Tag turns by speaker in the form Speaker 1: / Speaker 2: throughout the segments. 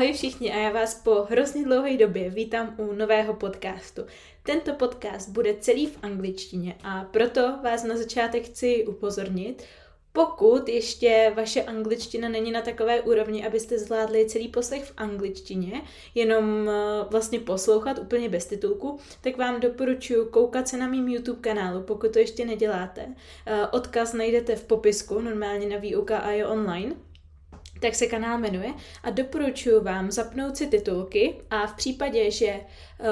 Speaker 1: Ahoj všichni a já vás po hrozně dlouhé době vítám u nového podcastu. Tento podcast bude celý v angličtině a proto vás na začátek chci upozornit, pokud ještě vaše angličtina není na takové úrovni, abyste zvládli celý poslech v angličtině, jenom eh, vlastně poslouchat úplně bez titulku, tak vám doporučuji koukat se na mým YouTube kanálu, pokud to ještě neděláte. Eh, odkaz najdete v popisku, normálně na výuka a je online tak se kanál jmenuje a doporučuji vám zapnout si titulky a v případě, že uh,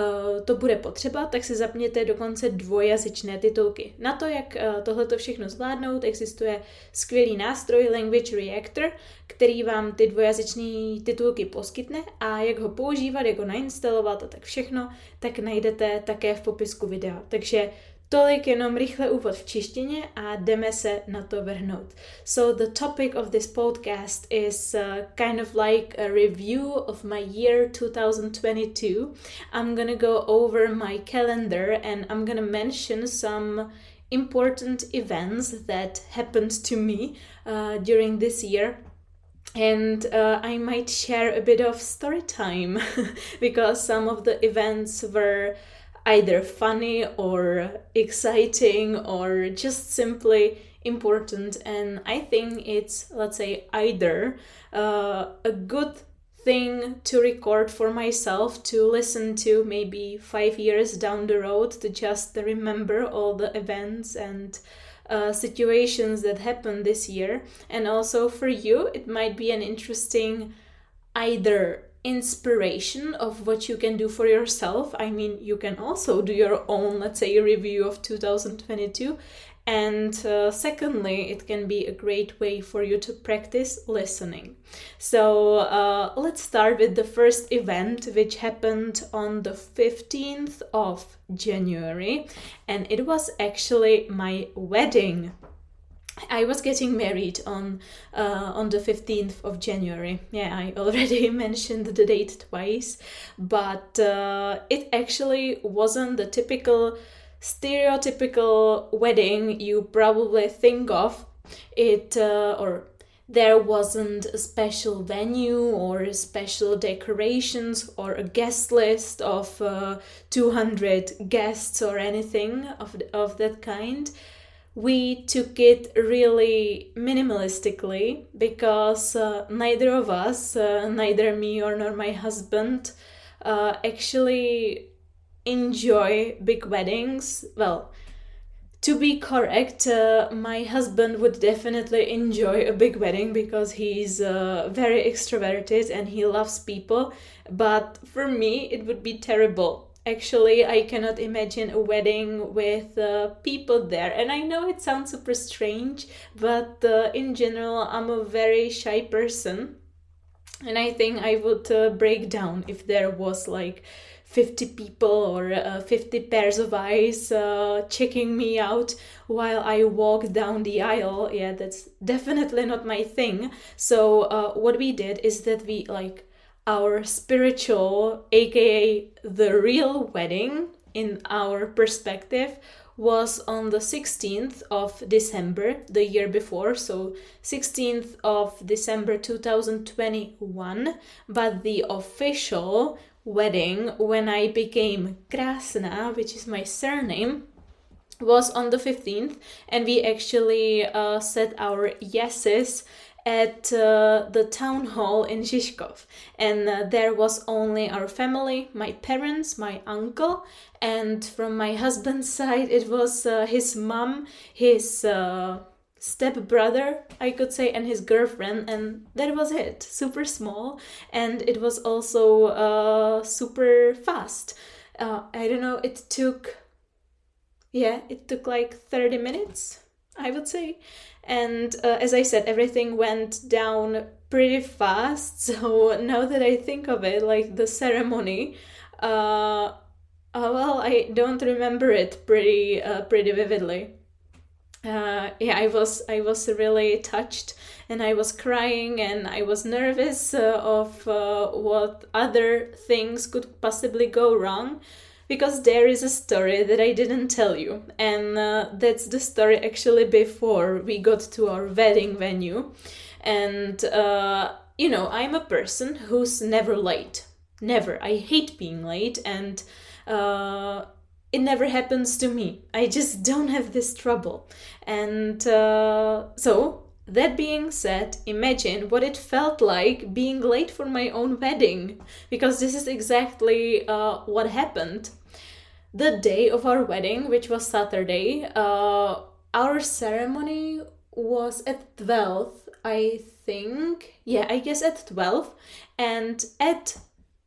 Speaker 1: to bude potřeba, tak si zapněte dokonce dvojazyčné titulky. Na to, jak uh, tohleto všechno zvládnout, existuje skvělý nástroj Language Reactor, který vám ty dvojazyčné titulky poskytne a jak ho používat, jak ho nainstalovat a tak všechno, tak najdete také v popisku videa. Takže Tolik jenom rychle úvod v češtině a jdeme se na to vrhnout. So the topic of this podcast is uh, kind of like a review of my year 2022. I'm gonna go over my calendar and I'm gonna mention some important events that happened to me uh, during this year and uh, I might share a bit of story time because some of the events were either funny or exciting or just simply important. And I think it's, let's say, either uh, a good thing to record for myself to listen to maybe five years down the road to just remember all the events and uh, situations that happened this year. And also for you, it might be an interesting either inspiration of what you can do for yourself. I mean, you can also do your own, let's say, review of 2022. And uh, secondly, it can be a great way for you to practice listening. So uh, let's start with the first event, which happened on the 15th of January, and it was actually my wedding. I was getting married on uh, on the 15th of January. Yeah, I already mentioned the date twice, but uh, it actually wasn't the typical stereotypical wedding you probably think of. It uh, or there wasn't a special venue or special decorations or a guest list of uh, 200 guests or anything of, of that kind we took it really minimalistically because uh, neither of us, uh, neither me or nor my husband, uh, actually enjoy big weddings. Well, to be correct, uh, my husband would definitely enjoy a big wedding because he's uh, very extroverted and he loves people. But for me, it would be terrible actually i cannot imagine a wedding with uh, people there and i know it sounds super strange but uh, in general i'm a very shy person and i think i would uh, break down if there was like 50 people or uh, 50 pairs of eyes uh, checking me out while I walk down the aisle. Yeah, that's definitely not my thing. So, uh, what we did is that we like our spiritual, aka the real wedding, in our perspective, was on the 16th of December the year before, so 16th of December 2021, but the official wedding when I became Krasna, which is my surname, was on the 15th, and we actually uh, said our yeses at uh, the town hall in Žižkov. And uh, there was only our family, my parents, my uncle, and from my husband's side, it was uh, his mom, his uh, step I could say, and his girlfriend, and that was it. Super small, and it was also uh, super fast. Uh, I don't know, it took, yeah, it took like 30 minutes, I would say and uh, as I said, everything went down pretty fast. So now that I think of it, like the ceremony, uh, uh well, I don't remember it pretty uh, pretty vividly. Uh, yeah, I was I was really touched, and I was crying, and I was nervous uh, of uh, what other things could possibly go wrong because there is a story that I didn't tell you, and uh, that's the story actually before we got to our wedding venue. And uh, you know, I'm a person who's never late. Never. I hate being late and uh, it never happens to me. I just don't have this trouble. And uh, so, that being said, imagine what it felt like being late for my own wedding, because this is exactly uh, what happened. The day of our wedding, which was Saturday, uh, our ceremony was at 12, I think. Yeah, I guess at 12. And at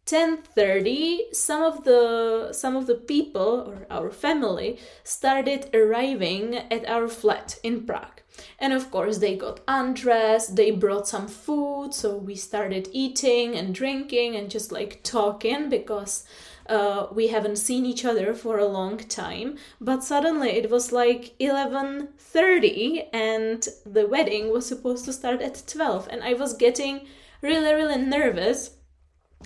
Speaker 1: 10:30 some of the some of the people or our family started arriving at our flat in Prague. And of course they got undressed, they brought some food, so we started eating and drinking and just like talking because uh, we haven't seen each other for a long time. But suddenly it was like 11.30 and the wedding was supposed to start at 12 and i was getting really really nervous.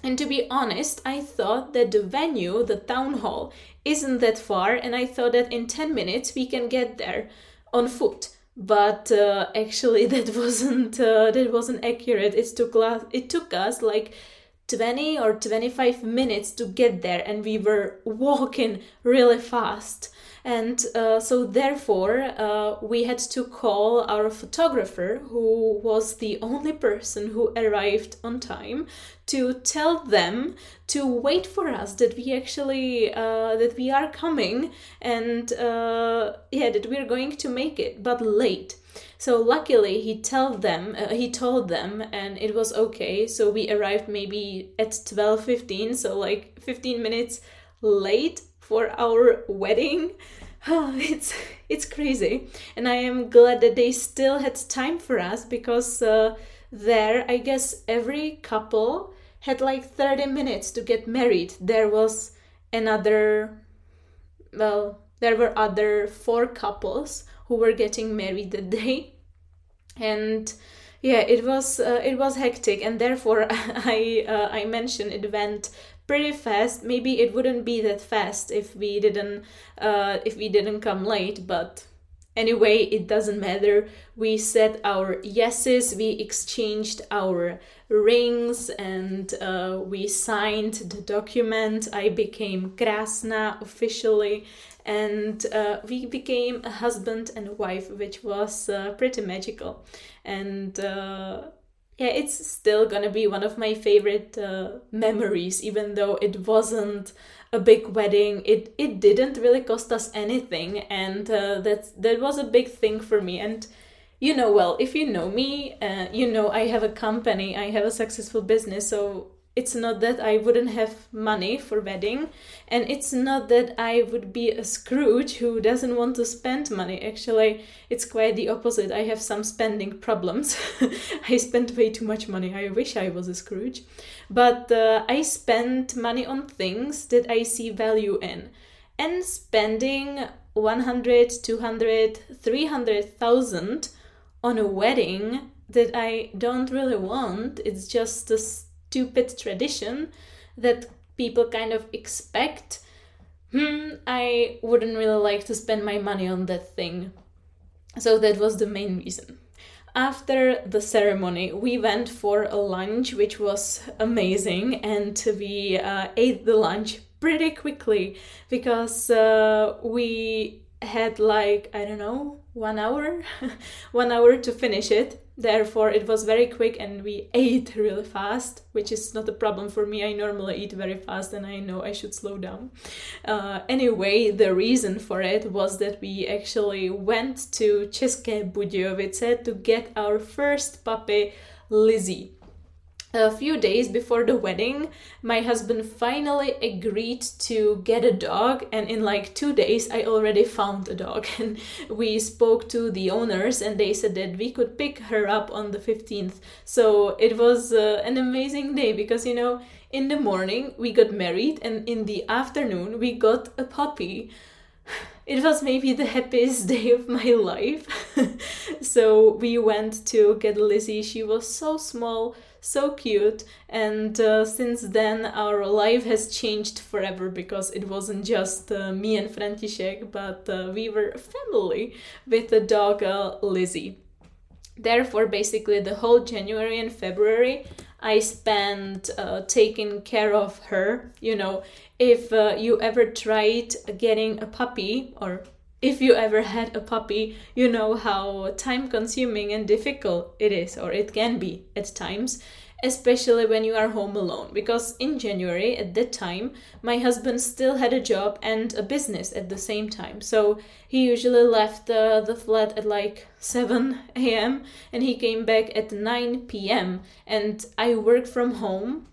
Speaker 1: And to be honest, I thought that the venue, the town hall, isn't that far, and I thought that in 10 minutes we can get there on foot. But uh, actually, that wasn't uh, that wasn't accurate. It took it took us like 20 or 25 minutes to get there, and we were walking really fast and uh, so therefore uh, we had to call our photographer who was the only person who arrived on time to tell them to wait for us that we actually uh, that we are coming and uh, yeah that we're going to make it but late. So luckily he told them uh, he told them and it was okay. So we arrived maybe at 12:15 so like 15 minutes late for our wedding. Oh, it's it's crazy. And i am glad that they still had time for us because uh, there i guess every couple had like 30 minutes to get married. There was another well there were other four couples who were getting married that day. And yeah it was uh, it was hectic. And therefore i uh, i mentioned it went pretty fast. Maybe it wouldn't be that fast if we didn't uh, if we didn't come late, but anyway, it doesn't matter. We said our yeses, we exchanged our rings, and uh, we signed the document. I became Krasna officially, and uh, we became a husband and wife, which was uh, pretty magical. And uh, yeah, it's still gonna be one of my favorite uh, memories, even though it wasn't a big wedding. It it didn't really cost us anything, and uh, that that was a big thing for me. And you know, well, if you know me, uh, you know I have a company, I have a successful business, so it's not that I wouldn't have money for wedding, and it's not that I would be a Scrooge who doesn't want to spend money. Actually, it's quite the opposite. I have some spending problems. I spend way too much money. I wish I was a Scrooge, but uh, I spend money on things that I see value in, and spending 100, 200, 300,000 on a wedding that I don't really want. It's just a stupid tradition that people kind of expect, hmm, I wouldn't really like to spend my money on that thing. So that was the main reason. After the ceremony, we went for a lunch, which was amazing, and we uh, ate the lunch pretty quickly because uh, we had like, I don't know, one hour, one hour to finish it Therefore, it was very quick and we ate really fast, which is not a problem for me. I normally eat very fast and I know I should slow down. Uh, anyway, the reason for it was that we actually went to České Budějovice to get our first puppy, Lizzie a few days before the wedding, my husband finally agreed to get a dog, and in like two days, I already found a dog. And we spoke to the owners, and they said that we could pick her up on the 15th. So it was uh, an amazing day because, you know, in the morning we got married, and in the afternoon we got a puppy. It was maybe the happiest day of my life. so we went to get Lizzie. She was so small, so cute and uh, since then our life has changed forever because it wasn't just uh, me and František but uh, we were a family with the dog uh, Lizzie Therefore, basically, the whole January and February I spent uh, taking care of her. You know, if uh, you ever tried getting a puppy or if you ever had a puppy, you know how time consuming and difficult it is, or it can be at times especially when you are home alone. Because in January, at that time, my husband still had a job and a business at the same time. So he usually left uh, the flat at like 7 a.m. and he came back at 9 p.m. And I work from home,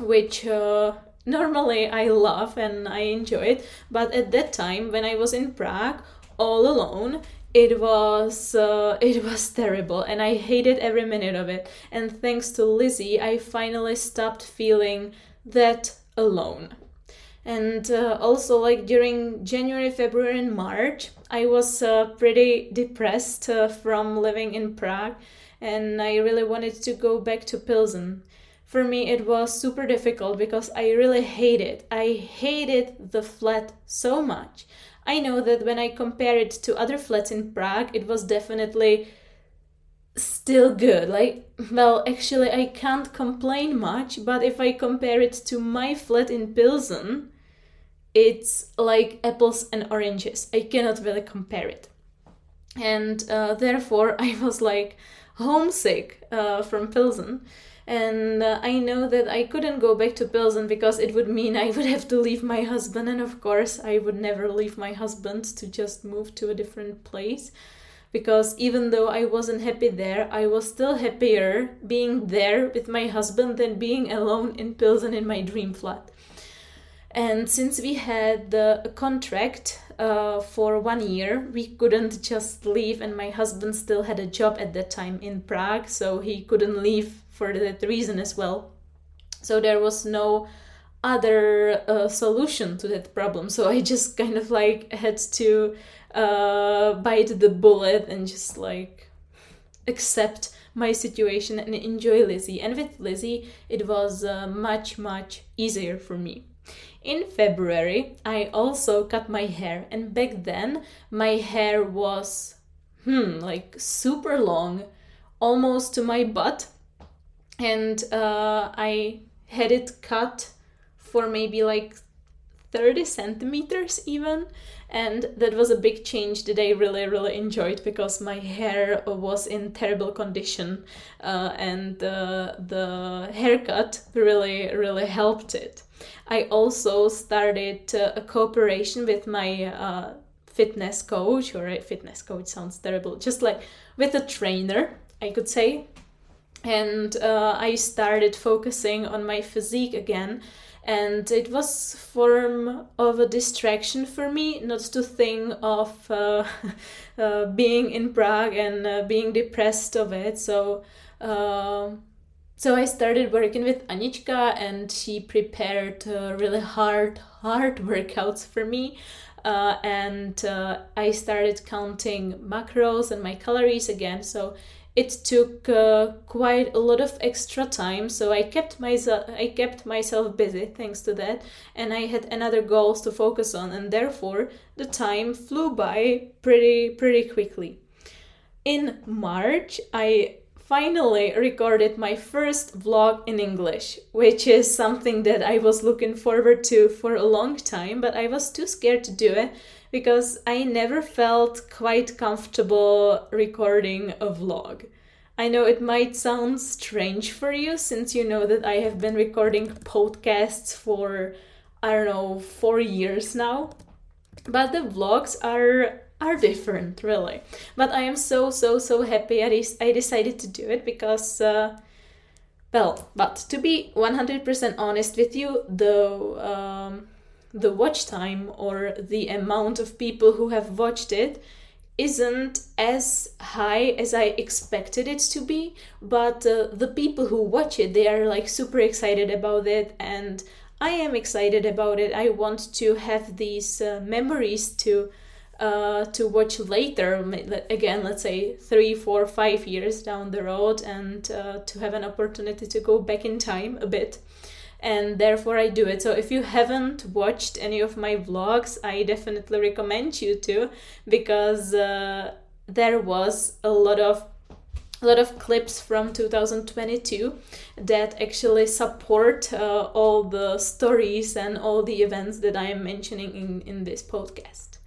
Speaker 1: which. Uh, normally I love and I enjoy it, but at that time when I was in Prague all alone, it was uh, it was terrible and i hated every minute of it. And thanks to lizzie i finally stopped feeling that alone. And uh, also like during january february and march i was uh, pretty depressed uh, from living in prague and i really wanted to go back to pilsen for me it was super difficult because i really hated i hated the flat so much I know that when I compare it to other flats in Prague, it was definitely still good. Like, well, actually, I can't complain much, but if I compare it to my flat in Pilsen, it's like apples and oranges. I cannot really compare it. And uh, therefore, I was like homesick uh, from Pilsen and uh, I know that I couldn't go back to Pilsen because it would mean I would have to leave my husband, and of course, I would never leave my husband to just move to a different place. Because even though I wasn't happy there, I was still happier being there with my husband than being alone in Pilsen in my dream flat. And since we had a contract uh, for one year, we couldn't just leave, and my husband still had a job at that time in Prague, so he couldn't leave for that reason as well. So there was no other uh, solution to that problem. So I just kind of like had to uh, bite the bullet and just like accept my situation and enjoy Lizzie. And with Lizzie, it was uh, much, much easier for me. In February, I also cut my hair, and back then, my hair was, hmm, like super long, almost to my butt and uh, I had it cut for maybe like 30 centimeters even. And that was a big change that i really really enjoyed because my hair was in terrible condition uh, and uh, the haircut really really helped it. I also started uh, a cooperation with my uh, fitness coach or a fitness coach sounds terrible just like with a trainer i could say and uh, I started focusing on my physique again. And it was form of a distraction for me, not to think of uh, uh, being in Prague and uh, being depressed of it. So, um, so I started working with Anička, and she prepared uh, really hard, hard workouts for me. Uh, and I started counting macros and my calories again. So it took uh, quite a lot of extra time so i kept myself i kept myself busy thanks to that and i had another goals to focus on and therefore the time flew by pretty pretty quickly. In march i finally recorded my first vlog in english which is something that i was looking forward to for a long time but i was too scared to do it because I never felt quite comfortable recording a vlog. I know it might sound strange for you since you know that I have been recording podcasts for I don't know 4 years now. But the vlogs are are different really. But I am so so so happy I, I decided to do it because uh, well, but to be 100% honest with you, though um, the watch time or the amount of people who have watched it isn't as high as I expected it to be, but uh, the people who watch it, they are like super excited about it, and I am excited about it. I want to have these uh, memories to uh, to watch later. Again, let's say three, four, five years down the road, and uh, to have an opportunity to go back in time a bit and therefore I do it. So if you haven't watched any of my vlogs, I definitely recommend you to because uh, there was a lot of a lot of clips from 2022 that actually support uh, all the stories and all the events that I am mentioning in, in this podcast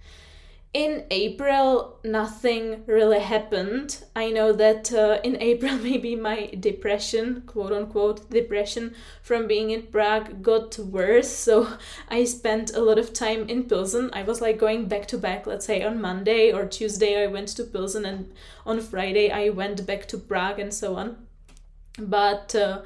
Speaker 1: in April, nothing really happened. I know that uh, in April, maybe my depression, quote unquote, depression from being in Prague got worse. So I spent a lot of time in Pilsen. I was like going back to back, let's say on Monday or Tuesday, I went to Pilsen, and on Friday, I went back to Prague and so on. But uh,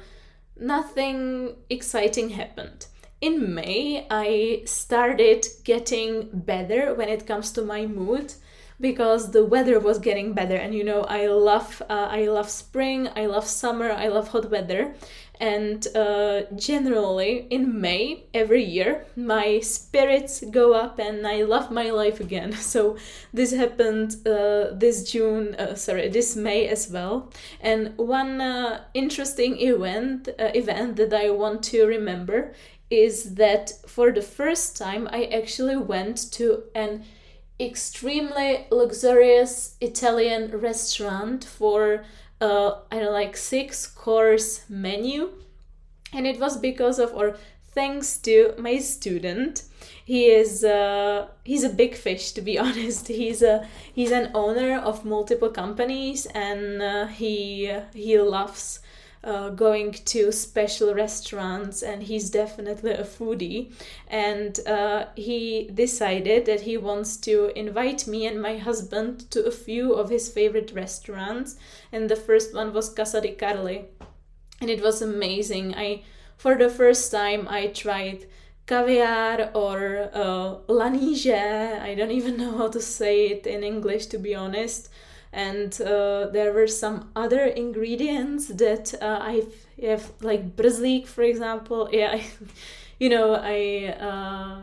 Speaker 1: nothing exciting happened in May, I started getting better when it comes to my mood because the weather was getting better. And you know i love uh, i love spring i love summer i love hot weather. And uh, generally in may every year my spirits go up and i love my life again. So this happened uh, this june uh, sorry this may as well. And one uh, interesting event uh, event that i want to remember is that for the first time I actually went to an extremely luxurious Italian restaurant for uh, I don't like six course menu, and it was because of or thanks to my student. He is uh, he's a big fish to be honest. He's a he's an owner of multiple companies and uh, he he loves uh, going to special restaurants and he's definitely a foodie. And uh, he decided that he wants to invite me and my husband to a few of his favorite restaurants and the first one was casa di carli and it was amazing. I for the first time i tried caviar or uh, lanýže. I don't even know how to say it in english to be honest and uh, there were some other ingredients that uh, I have like brzlík for example. Yeah I, you know I uh,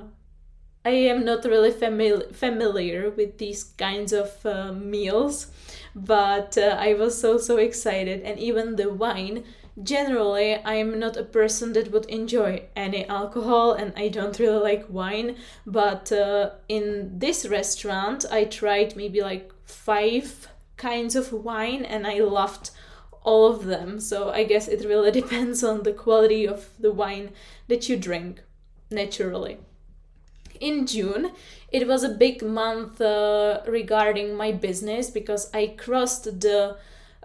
Speaker 1: I am not really famili- familiar with these kinds of uh, meals but uh, I was so so excited. And even the wine generally I'm not a person that would enjoy any alcohol and I don't really like wine. But uh, in this restaurant I tried maybe like five kinds of wine and I loved all of them. So I guess it really depends on the quality of the wine that you drink naturally. In June, it was a big month uh, regarding my business because I crossed the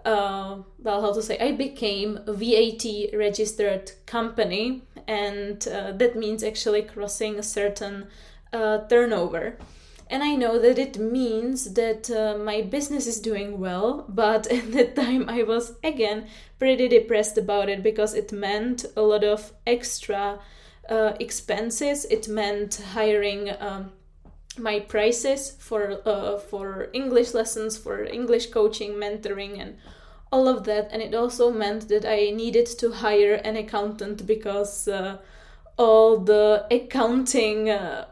Speaker 1: uh, well, how to say, I became VAT registered company, and uh, that means actually crossing a certain uh, turnover and I know that it means that uh, my business is doing well, but at that time I was again pretty depressed about it because it meant a lot of extra uh, expenses. It meant hiring um, my prices for uh, for English lessons, for English coaching, mentoring, and all of that. And it also meant that I needed to hire an accountant because uh, all the accounting uh,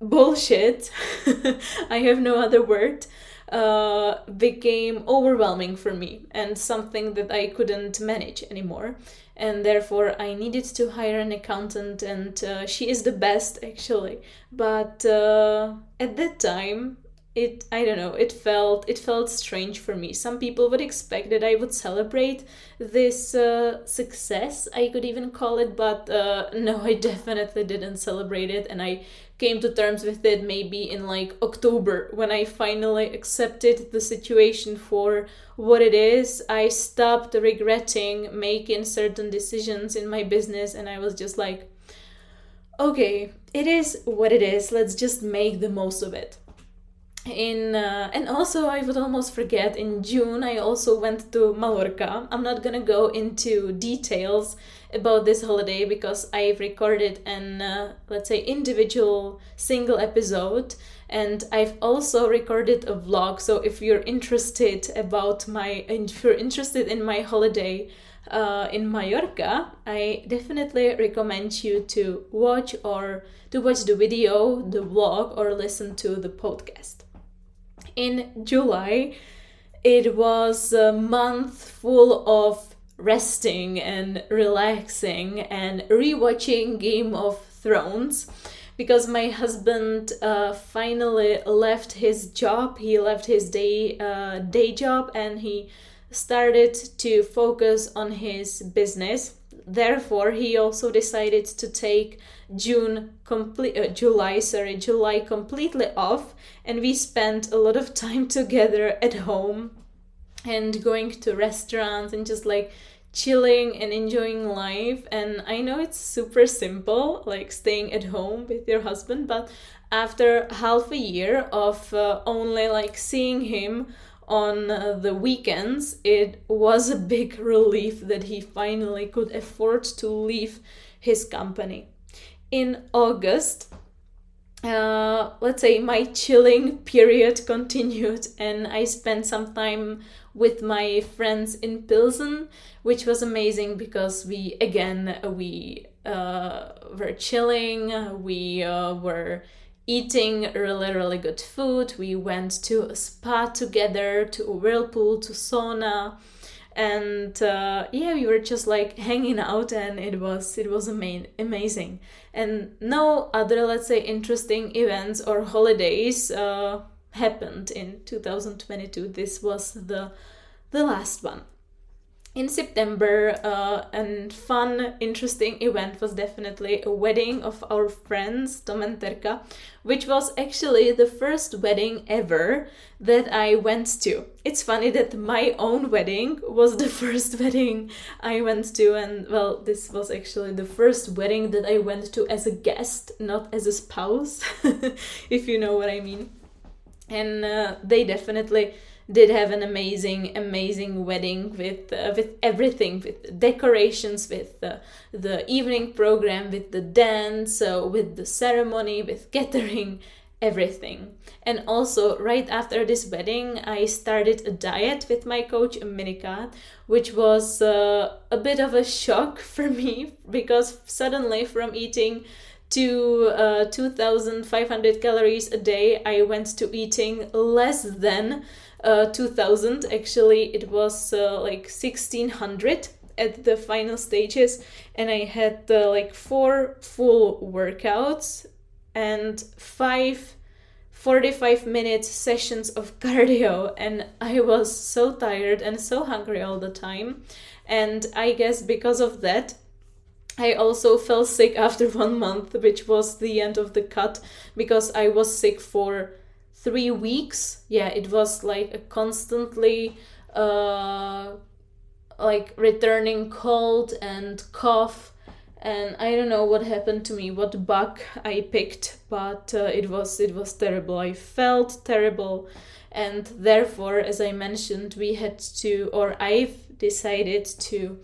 Speaker 1: bullshit, I have no other word, uh, became overwhelming for me and something that I couldn't manage anymore. And therefore, I needed to hire an accountant, and uh, she is the best actually. But uh, at that time, it i don't know it felt it felt strange for me some people would expect that i would celebrate this uh, success i could even call it but uh, no i definitely didn't celebrate it and i came to terms with it maybe in like october. When i finally accepted the situation for what it is i stopped regretting making certain decisions in my business and i was just like okay it is what it is. Let's just make the most of it. In uh, and also i would almost forget in june i also went to mallorca. I'm not gonna go into details about this holiday because i've recorded an uh, let's say individual single episode and i've also recorded a vlog. So if you're interested about my if you're interested in my holiday uh, in Mallorca, I definitely recommend you to watch or to watch the video, the vlog, or listen to the podcast. In July, it was a month full of resting and relaxing and rewatching Game of Thrones because my husband uh, finally left his job. He left his day uh, day job and he started to focus on his business. Therefore, he also decided to take June complete uh, July sorry July completely off, and we spent a lot of time together at home and going to restaurants and just like chilling and enjoying life. And i know it's super simple like staying at home with your husband but after half a year of uh, only like seeing him on uh, the weekends it was a big relief that he finally could afford to leave his company. In august uh, let's say my chilling period continued and i spent some time with my friends in pilsen which was amazing because we again we uh, were chilling we uh, were eating really really good food. We went to a spa together to a whirlpool to sauna. And uh, yeah we were just like hanging out and it was it was ama- amazing. And no other let's say interesting events or holidays uh, happened in 2022 this was the the last one in September, uh, a fun, interesting event was definitely a wedding of our friends Tom and Terka, which was actually the first wedding ever that I went to. It's funny that my own wedding was the first wedding I went to, and well, this was actually the first wedding that I went to as a guest, not as a spouse, if you know what I mean. And uh, they definitely did have an amazing amazing wedding with uh, with everything with decorations with uh, the evening program with the dance uh, with the ceremony with catering everything. And also right after this wedding i started a diet with my coach Minika which was uh, a bit of a shock for me because suddenly from eating to uh, 2500 calories a day i went to eating less than uh, 2000 actually it was uh, like 1600 at the final stages and i had uh, like four full workouts and five 45 minute sessions of cardio and i was so tired and so hungry all the time. And i guess because of that I also fell sick after one month, which was the end of the cut because I was sick for three weeks. Yeah it was like a constantly uh like returning cold and cough. And i don't know what happened to me what bug i picked but uh, it was it was terrible. I felt terrible. And therefore as i mentioned we had to or i've decided to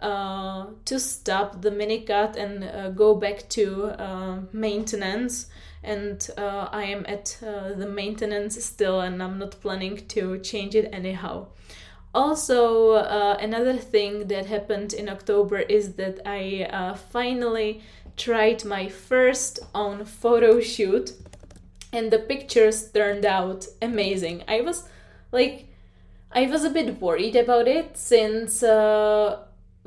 Speaker 1: uh, to stop the mini cut and uh, go back to uh, maintenance and uh, I am at uh, the maintenance still and I'm not planning to change it anyhow. Also, uh, another thing that happened in October is that I finally tried my first own photo shoot and the pictures turned out amazing. I was like, I was a bit worried about it since uh,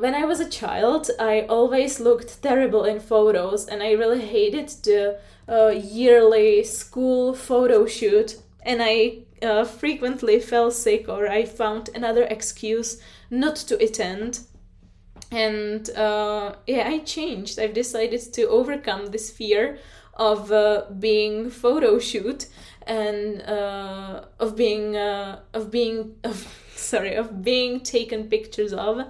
Speaker 1: when I was a child, I always looked terrible in photos and I really hated the a yearly school photo shoot and I uh, frequently fell sick or I found another excuse not to attend. And uh, yeah, I changed. I've decided to overcome this fear of uh, being photo shoot and uh, of being uh, of being of sorry of being taken pictures of.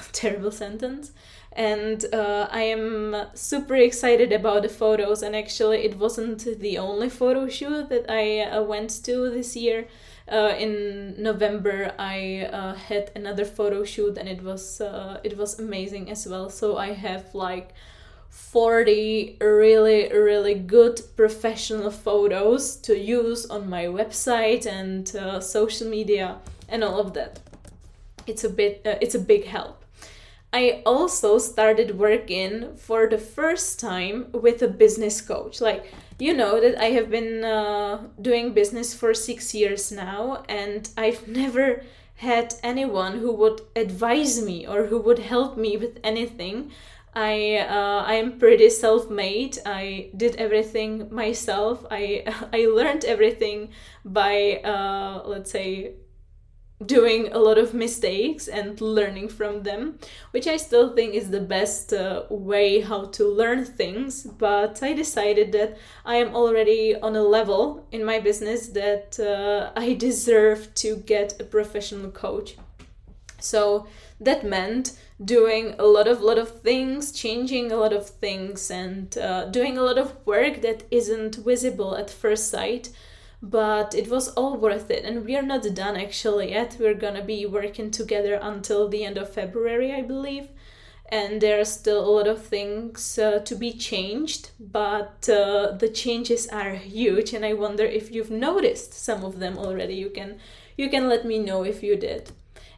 Speaker 1: Terrible sentence and uh, I am super excited about the photos. And actually, it wasn't the only photo shoot that I uh, went to this year. Uh, in November, I uh, had another photo shoot, and it was uh, it was amazing as well. So I have like. 40 really really good professional photos to use on my website and uh, social media and all of that it's a bit it's a big help I also started working for the first time with a business coach. Like, you know that I have been uh, doing business for six years now, and I've never had anyone who would advise me or who would help me with anything. I uh, I am pretty self-made. I did everything myself. I I learned everything by uh, let's say doing a lot of mistakes and learning from them, which I still think is the best uh, way how to learn things. But I decided that I am already on a level in my business that uh, I deserve to get a professional coach. So that meant doing a lot of lot of things, changing a lot of things, and uh, doing a lot of work that isn't visible at first sight but it was all worth it. And we are not done actually yet. We're gonna be working together until the end of february i believe. And there are still a lot of things uh, to be changed but uh, the changes are huge and i wonder if you've noticed some of them already. You can you can let me know if you did.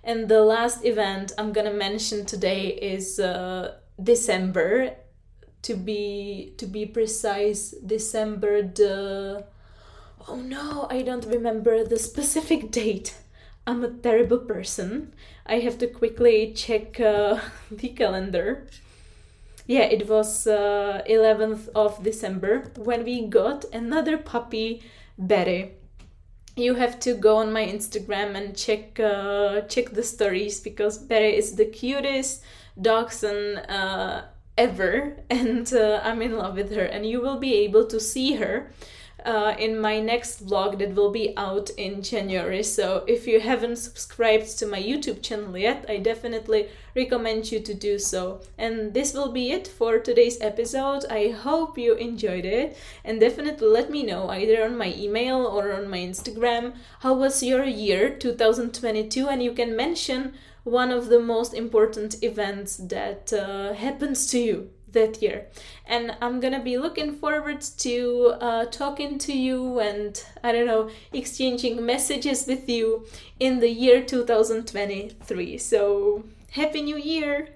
Speaker 1: And the last event i'm gonna mention today is uh, december. To be to be precise december the oh no, I don't remember the specific date. I'm a terrible person. I have to quickly check uh, the calendar. Yeah, it was uh, 11th of December when we got another puppy, Betty. You have to go on my Instagram and check uh, check the stories because Betty is the cutest dachshund uh, ever, and uh, I'm in love with her. And you will be able to see her uh, in my next vlog that will be out in January. So if you haven't subscribed to my YouTube channel yet, I definitely recommend you to do so. And this will be it for today's episode. I hope you enjoyed it and definitely let me know either on my email or on my Instagram how was your year 2022 and you can mention one of the most important events that uh, happens to you that year. And I'm gonna be looking forward to uh, talking to you and I don't know, exchanging messages with you in the year 2023. So, Happy New Year!